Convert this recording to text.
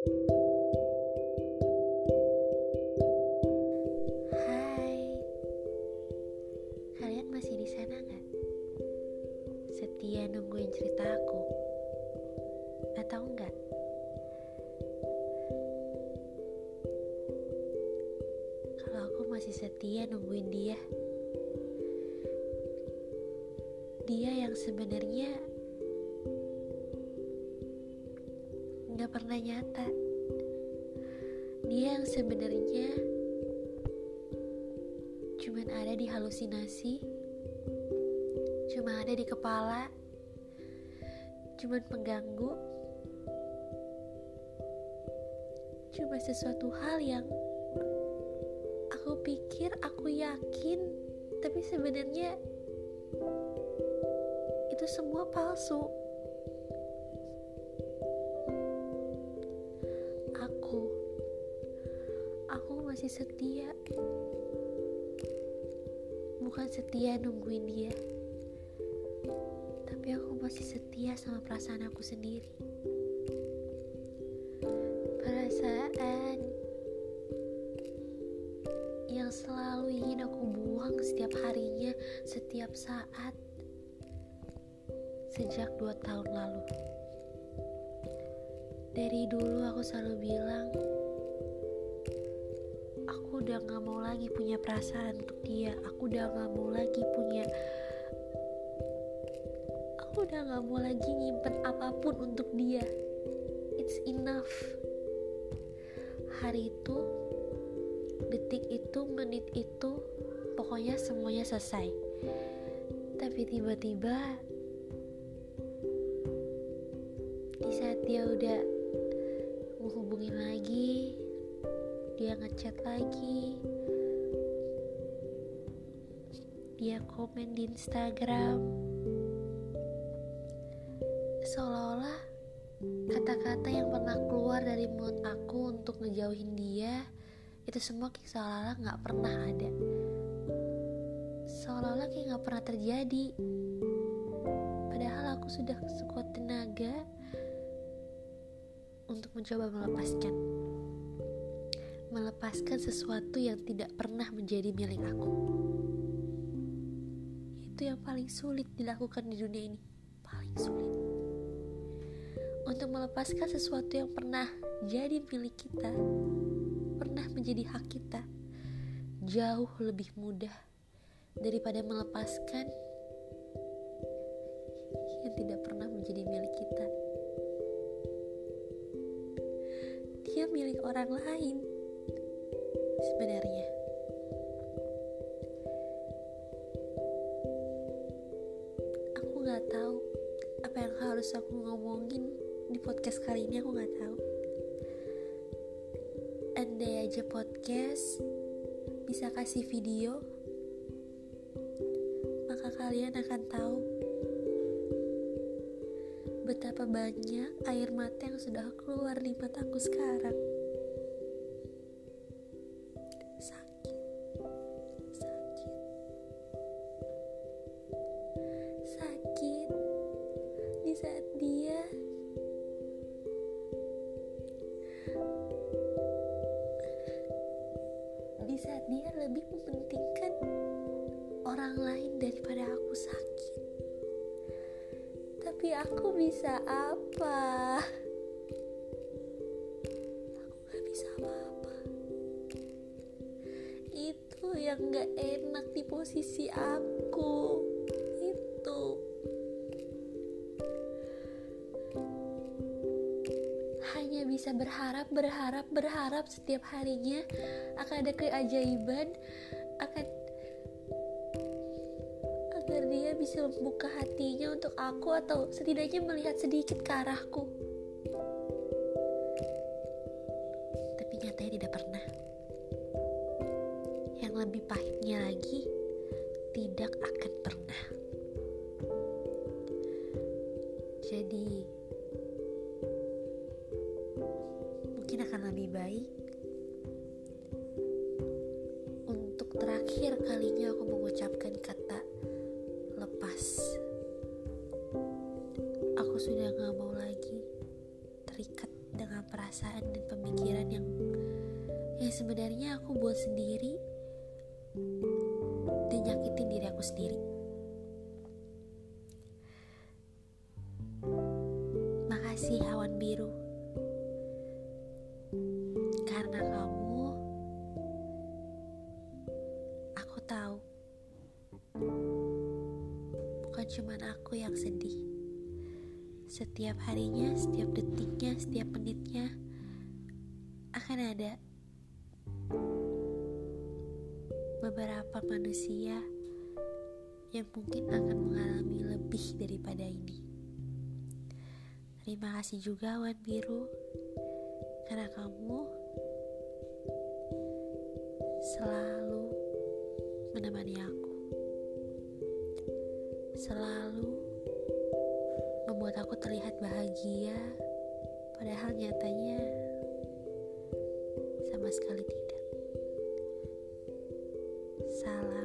Hai, kalian masih di sana nggak? Setia nungguin cerita aku, atau enggak? Kalau aku masih setia nungguin dia, dia yang sebenarnya nggak pernah nyata. Dia yang sebenarnya cuman ada di halusinasi, cuma ada di kepala, cuman pengganggu, cuma sesuatu hal yang aku pikir, aku yakin, tapi sebenarnya itu semua palsu. Masih setia. Bukan setia nungguin dia. Tapi aku masih setia sama perasaan aku sendiri. Perasaan yang selalu ingin aku buang setiap harinya setiap saat sejak dua tahun lalu. Dari dulu aku selalu bilang aku udah gak mau lagi punya perasaan untuk dia. Aku udah gak mau lagi punya aku udah gak mau lagi nyimpen apa pun untuk dia. It's enough. Hari itu detik itu menit itu pokoknya semuanya selesai. Tapi tiba-tiba di saat dia udah menghubungin lagi dia ngechat lagi. Dia komen di Instagram. Seolah-olah kata-kata yang pernah keluar dari mulut aku untuk ngejauhin dia itu semua kayak seolah-olah nggak pernah ada. Seolah-olah kayak nggak pernah terjadi. Padahal aku sudah sekuat tenaga untuk mencoba melepaskan melepaskan sesuatu yang tidak pernah menjadi milik aku. Itu yang paling sulit dilakukan di dunia ini, paling sulit. Untuk melepaskan sesuatu yang pernah jadi milik kita, pernah menjadi hak kita, jauh lebih mudah daripada melepaskan yang tidak pernah menjadi milik kita. Dia milik orang lain sebenarnya. Aku nggak tahu apa yang harus aku ngomongin di podcast kali ini aku nggak tahu. Andai aja podcast bisa kasih video, maka kalian akan tahu betapa banyak air mata yang sudah keluar di mataku sekarang. Saat dia di saat dia lebih mementingkan orang lain daripada aku sakit. Tapi aku bisa apa? Aku gak bisa apa-apa. Itu yang gak enak di posisi aku bisa berharap berharap berharap setiap harinya akan ada keajaiban akan agar dia bisa membuka hatinya untuk aku atau setidaknya melihat sedikit ke arahku. Tapi nyatanya tidak pernah. Yang lebih pahitnya lagi tidak akan pernah. Jadi mungkin akan lebih baik untuk terakhir kalinya aku mengucapkan kata lepas aku sudah gak mau lagi terikat dengan perasaan perasaan dan pemikiran yang yang sebenarnya aku buat sendiri dan nyakitin diri aku sendiri. Bukan cuma aku yang sedih. Setiap harinya, setiap detiknya, setiap menitnya akan ada beberapa manusia yang mungkin akan mengalami lebih daripada ini. Terima kasih juga Wan Biru karena kamu selalu menemani aku. Selalu membuat aku terlihat bahagia padahal nyatanya sama sekali tidak. Biru.